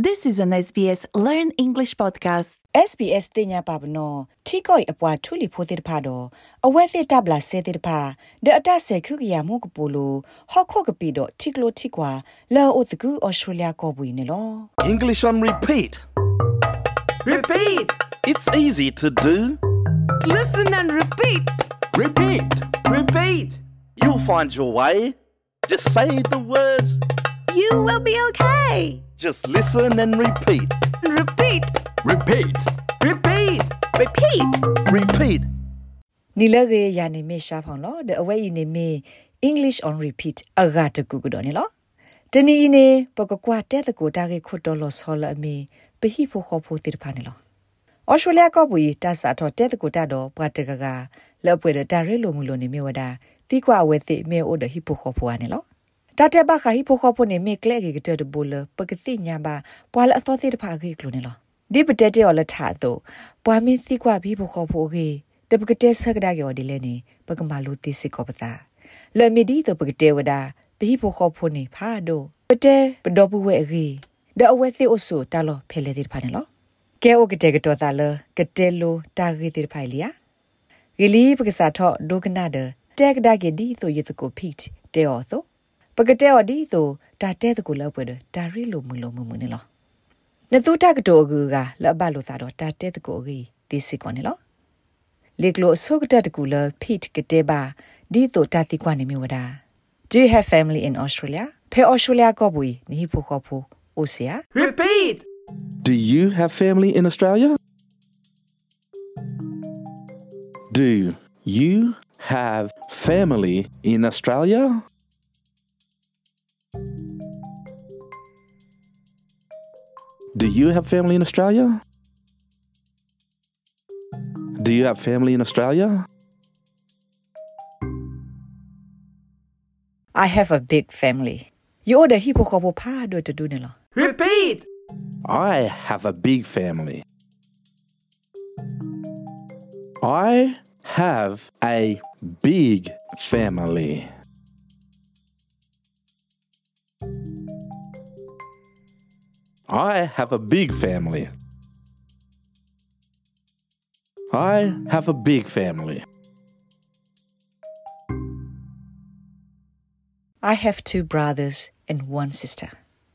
This is an SBS Learn English podcast. SBS တင်ညာပါဘနော်ထီကိုအပွားထူလီဖိုတဲ့ဖာတော့အဝဲစစ်တပ်လာဆဲတဲ့ဖာဒအတဆေခုကရမို့ကပူလိုဟော့ခုတ်ကပီတော့ထီကလိုထီကွာလောအိုတကူဩစတြေးလျကောပွေနေလော English on repeat. Repeat! It's easy to do. Listen and repeat! Repeat! Repeat! You'll find your way. Just say the words. You will be okay. Just listen and repeat. Repeat! Repeat. Repeat! Repeat. Repeat. နီလရေယာနေမေရှာဖောင်လောဒအဝဲဤနေမေ English on repeat အဂါတကူကတော့နေလောတနီနေပကကွာတဲ့တကူတာကေခွတ်တော်လောဆောလအမီပဟိဖို့ခေါ်ဖို့တိဖာနေလောဩစတြေးလျကောဘူတာစာတော့တဲ့တကူတာတော့ပွားတကကလောပွေတာရဲလိုမှုလိုနေမြေဝဒတီကွာဝဲသိမေအိုဒဟိဖို့ခေါ်ဖို့နေလော တတဲ့ဘခါဟိဖို့ခေါ်ဖို့နေမေကလေကေကတဲ့ဘူလပကတိညာပါပွာလအသောတိတဖာကေကလိုနေလောဒီပတက်တဲ့ော်လထာတော့ပွာမင်းစီကွာပြီးဖို့ခေါ်ဖို့ကေတပကတဲ့ဆကဒါယောဒီလဲနေပကမာလူတိစစ်ကောပတာလွယ်မီဒီတော့ပကတဲ့ဝဒါဘိဖို့ခေါ်ဖို့နေဖာတော့ပတဲပဒေါ်ဘူးဝဲအေဒအဝဲစီအိုဆူတာလောဖဲလေတိဖာနေလောကဲအိုကတဲ့ကတော့တာလကတဲလိုတာဂီတိဖိုင်လီယာဂီလီပကစားတော့ဒုကနာဒတက်ဒါဂီဒီဆိုရတကိုဖိတ်တဲအော်ဆို ပကတဲ့အော်ဒီဆိုတာတဲတကိုလောက်ပွဲဒါရီလိုမူလိုမူမူနေလောနတူတကတိုအကူကလဘလိုစားတော့တာတဲတကိုအကြီးဒီစီကောနေလောလေကလိုဆုကတတကူလဖိတ်ကတဲ့ပါဒီတော့တာတိကွာနေမြဝဒါ Do you have family in Australia? ဖဲ Australia ကောဘူနီဖို့ခေါ်ဖို့အိုဆီယာ Repeat! Do you have family in Australia? Do you have family in Australia? Do you have family in Australia? Do you have family in Australia? I have a big family. You order hipo khopo pha do to do. Repeat! I have a big family. I have a big family. I have a big family. I have a big family. I have two brothers and one sister.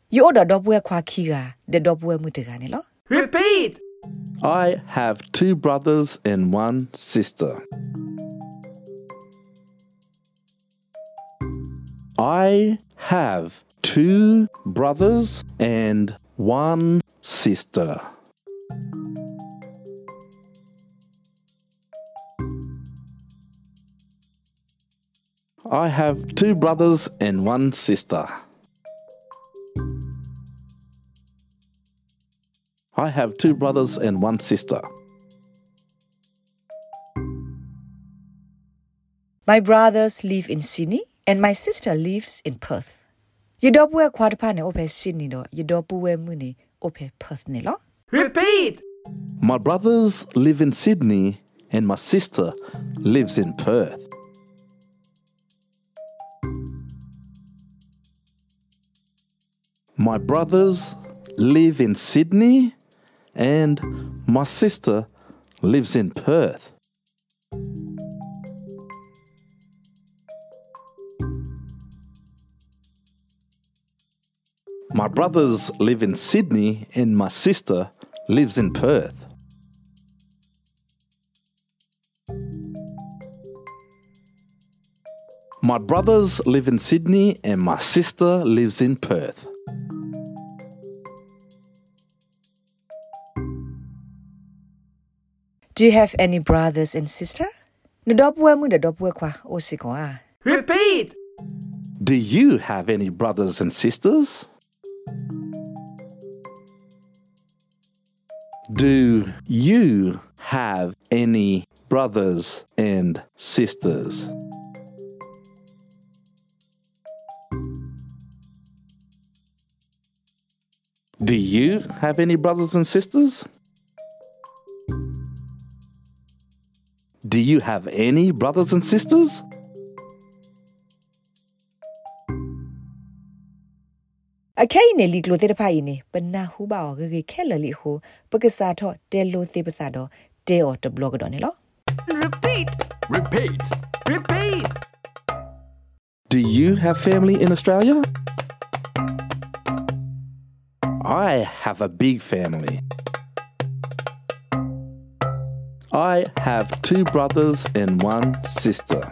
You order dobwe kwa kiga de dobwe mutiga lo. Repeat! I have two brothers and one sister. I have two brothers and one sister. I have two brothers and one sister. I have two brothers and one sister. My brothers live in Sydney and my sister lives in Perth. You dobwe kwa de pa ope Sydney do. You dobwe mu ne ope Perth ne lo. Repeat! My brothers live in Sydney and my sister lives in Perth. My brothers live in Sydney and my sister lives in Perth. My brothers live in Sydney and my sister lives in Perth. My brothers live in Sydney and my sister lives in Perth. Do you have any brothers and sister? Ne mu de dobwe kwa o si. Repeat! Do you have any brothers and sisters? Do you have any brothers and sisters? Do you have any brothers and sisters? Do you have any brothers and sisters? အခဲနေလီကလိုတဲ့ဖိုင်နေပနာဟုပါော်ဂေခဲလလီဟုပကစားတော့တဲလိုသေးပစားတော့တဲအော်တဘလော့ကတော့နေလော Repeat. Repeat. Repeat. Do you have family in Australia? I have a big family. I have two brothers and one sister.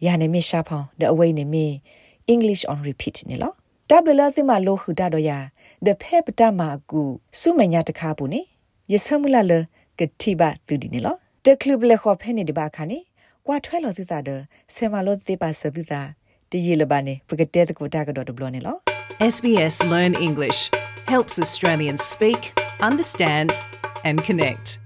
ya the away ne english on repeat ne lo the phe pata the club le kho phe ne di ba kha kwa thwe lo sa de se ma lo ba sa ye ba ke te ko ta ka do de blo lo SBS Learn English helps Australians speak understand and connect